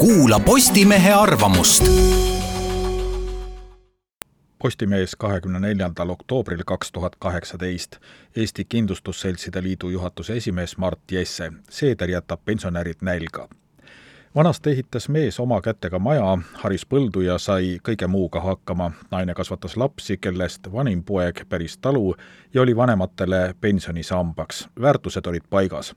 kuula Postimehe arvamust. Postimees kahekümne neljandal oktoobril kaks tuhat kaheksateist. Eesti Kindlustusseltside Liidu juhatuse esimees Mart Jesse. Seeder jätab pensionärid nälga vanasti ehitas mees oma kätega maja, haris põldu ja sai kõige muuga hakkama. naine kasvatas lapsi, kellest vanim poeg päris talu ja oli vanematele pensionisambaks. väärtused olid paigas.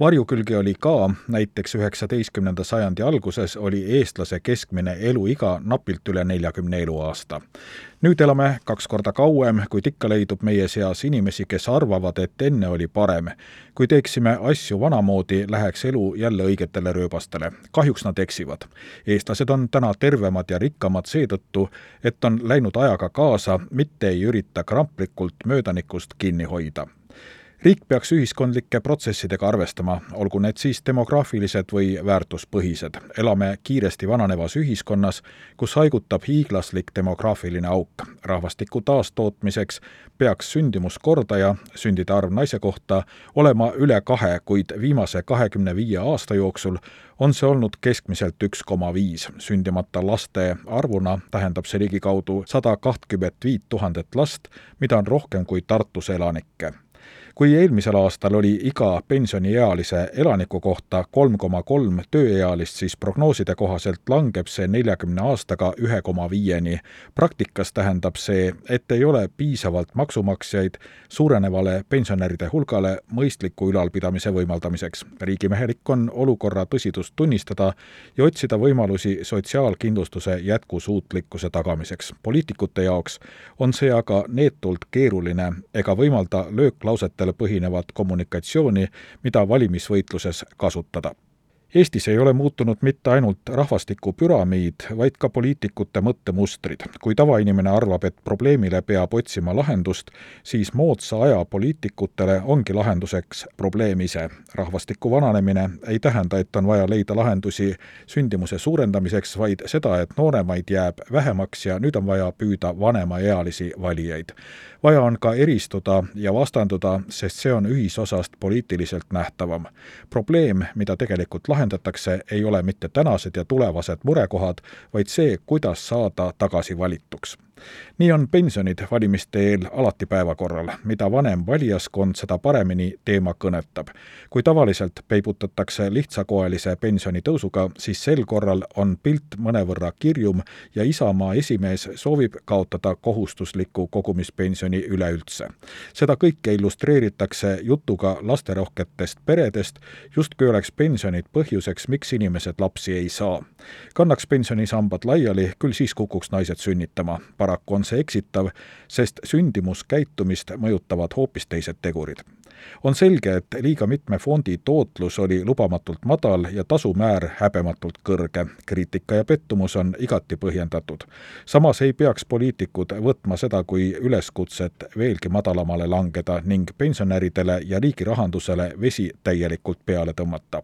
varjukülgi oli ka, näiteks üheksateistkümnenda sajandi alguses oli eestlase keskmine eluiga napilt üle neljakümne eluaasta nüüd elame kaks korda kauem, kuid ikka leidub meie seas inimesi, kes arvavad, et enne oli parem. kui teeksime asju vanamoodi, läheks elu jälle õigetele rööbastele. Kahjuks nad eksivad. eestlased on täna tervemad ja rikkamad seetõttu, et on läinud ajaga kaasa, mitte ei ürita kramplikult möödanikust kinni hoida riik peaks ühiskondlike protsessidega arvestama, olgu need siis demograafilised või väärtuspõhised. elame kiiresti vananevas ühiskonnas, kus haigutab hiiglaslik demograafiline auk. rahvastiku taastootmiseks peaks sündimuskordaja, sündide arv naise kohta, olema üle kahe, kuid viimase kahekümne viie aasta jooksul on see olnud keskmiselt üks koma viis. sündimata laste arvuna tähendab see ligikaudu sada kahtkümmet viit tuhandet last, mida on rohkem kui Tartus elanikke kui eelmisel aastal oli iga pensioniealise elaniku kohta kolm koma kolm tööealist, siis prognooside kohaselt langeb see neljakümne aastaga ühe koma viieni. praktikas tähendab see, et ei ole piisavalt maksumaksjaid suurenevale pensionäride hulgale mõistliku ülalpidamise võimaldamiseks. riigimehelik on olukorra tõsidust tunnistada ja otsida võimalusi sotsiaalkindlustuse jätkusuutlikkuse tagamiseks. poliitikute jaoks on see aga neetult keeruline ega võimalda lööklausetele andmetele põhinevat kommunikatsiooni, mida valimisvõitluses kasutada. Eestis ei ole muutunud mitte ainult rahvastikupüramiid, vaid ka poliitikute mõttemustrid. kui tavainimene arvab, et probleemile peab otsima lahendust, siis moodsa aja poliitikutele ongi lahenduseks probleem ise. rahvastiku vananemine ei tähenda, et on vaja leida lahendusi sündimuse suurendamiseks, vaid seda, et nooremaid jääb vähemaks ja nüüd on vaja püüda vanemaealisi valijaid vaja on ka eristuda ja vastanduda, sest see on ühisosast poliitiliselt nähtavam. probleem, mida tegelikult lahendatakse, ei ole mitte tänased ja tulevased murekohad, vaid see, kuidas saada tagasi valituks nii on pensionid valimiste eel alati päevakorral, mida vanem valijaskond, seda paremini teema kõnetab. kui tavaliselt peibutatakse lihtsakoelise pensionitõusuga, siis sel korral on pilt mõnevõrra kirjum ja Isamaa esimees soovib kaotada kohustusliku kogumispensioni üleüldse. seda kõike illustreeritakse jutuga lasterohketest peredest, justkui oleks pensionid põhjuseks, miks inimesed lapsi ei saa. kannaks pensionisambad laiali, küll siis kukuks naised sünnitama paraku on see eksitav, sest sündimuskäitumist mõjutavad hoopis teised tegurid. on selge, et liiga mitme fondi tootlus oli lubamatult madal ja tasumäär häbematult kõrge. kriitika ja pettumus on igati põhjendatud. samas ei peaks poliitikud võtma seda kui üleskutset veelgi madalamale langeda ning pensionäridele ja riigi rahandusele vesi täielikult peale tõmmata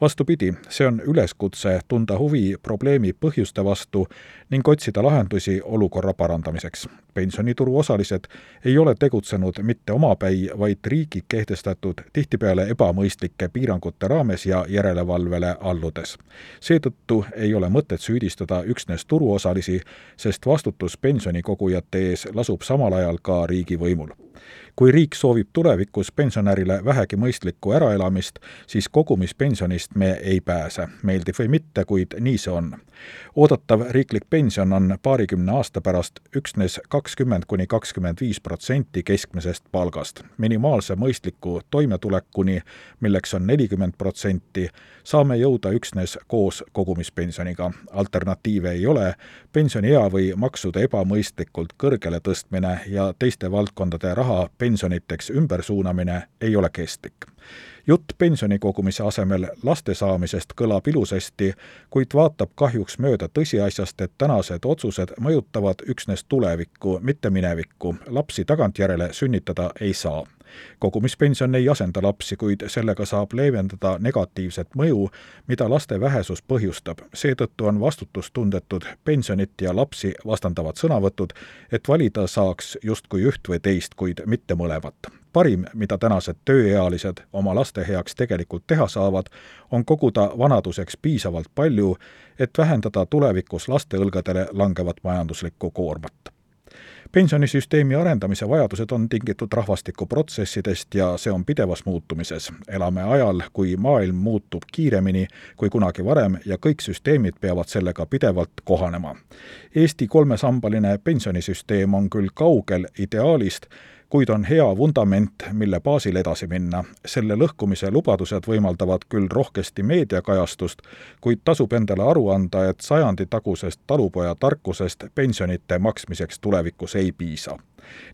vastupidi, see on üleskutse tunda huvi probleemi põhjuste vastu ning otsida lahendusi olukorra parandamiseks. pensionituru osalised ei ole tegutsenud mitte omapäi, vaid riigi kehtestatud tihtipeale ebamõistlike piirangute raames ja järelevalvele alludes. seetõttu ei ole mõtet süüdistada üksnes turuosalisi, sest vastutus pensionikogujate ees lasub samal ajal ka riigivõimul kui riik soovib tulevikus pensionärile vähegi mõistlikku äraelamist, siis kogumispensionist me ei pääse, meeldib või mitte, kuid nii see on. oodatav riiklik pension on paarikümne aasta pärast üksnes kakskümmend kuni kakskümmend viis protsenti keskmisest palgast. minimaalse mõistliku toimetulekuni, milleks on nelikümmend protsenti, saame jõuda üksnes koos kogumispensioniga. alternatiive ei ole, pensioniea või maksude ebamõistlikult kõrgele tõstmine ja teiste valdkondade raha pensioniteks ümbersuunamine ei ole kestlik. Jutt pensioni kogumise asemel laste saamisest kõlab ilusasti, kuid vaatab kahjuks mööda tõsiasjast, et tänased otsused mõjutavad üksnes tulevikku, mitte minevikku. lapsi tagantjärele sünnitada ei saa kogumispension ei asenda lapsi, kuid sellega saab leevendada negatiivset mõju, mida laste vähesus põhjustab. seetõttu on vastutustundetud pensionit ja lapsi vastandavad sõnavõtud, et valida saaks justkui üht või teist, kuid mitte mõlemat parim, mida tänased tööealised oma laste heaks tegelikult teha saavad, on koguda vanaduseks piisavalt palju, et vähendada tulevikus laste õlgadele langevat majanduslikku koormat pensionisüsteemi arendamise vajadused on tingitud rahvastikuprotsessidest ja see on pidevas muutumises. elame ajal, kui maailm muutub kiiremini kui kunagi varem ja kõik süsteemid peavad sellega pidevalt kohanema. Eesti kolmesambaline pensionisüsteem on küll kaugel ideaalist, kuid on hea vundament, mille baasil edasi minna. selle lõhkumise lubadused võimaldavad küll rohkesti meediakajastust, kuid tasub endale aru anda, et sajanditagusest talupoja tarkusest pensionite maksmiseks tulevikus ei piisa.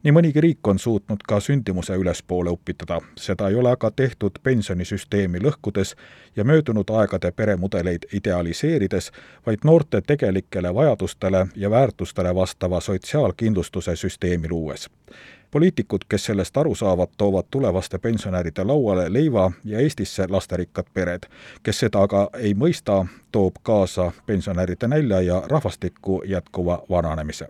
Nii mõnigi riik on suutnud ka sündimuse ülespoole upitada, seda ei ole aga tehtud pensionisüsteemi lõhkudes ja möödunud aegade peremudeleid idealiseerides, vaid noorte tegelikele vajadustele ja väärtustele vastava sotsiaalkindlustuse süsteemi luues poliitikud, kes sellest aru saavad, toovad tulevaste pensionäride lauale leiva ja Eestisse lasterikkad pered. kes seda aga ei mõista, toob kaasa pensionäride nälja ja rahvastiku jätkuva vananemise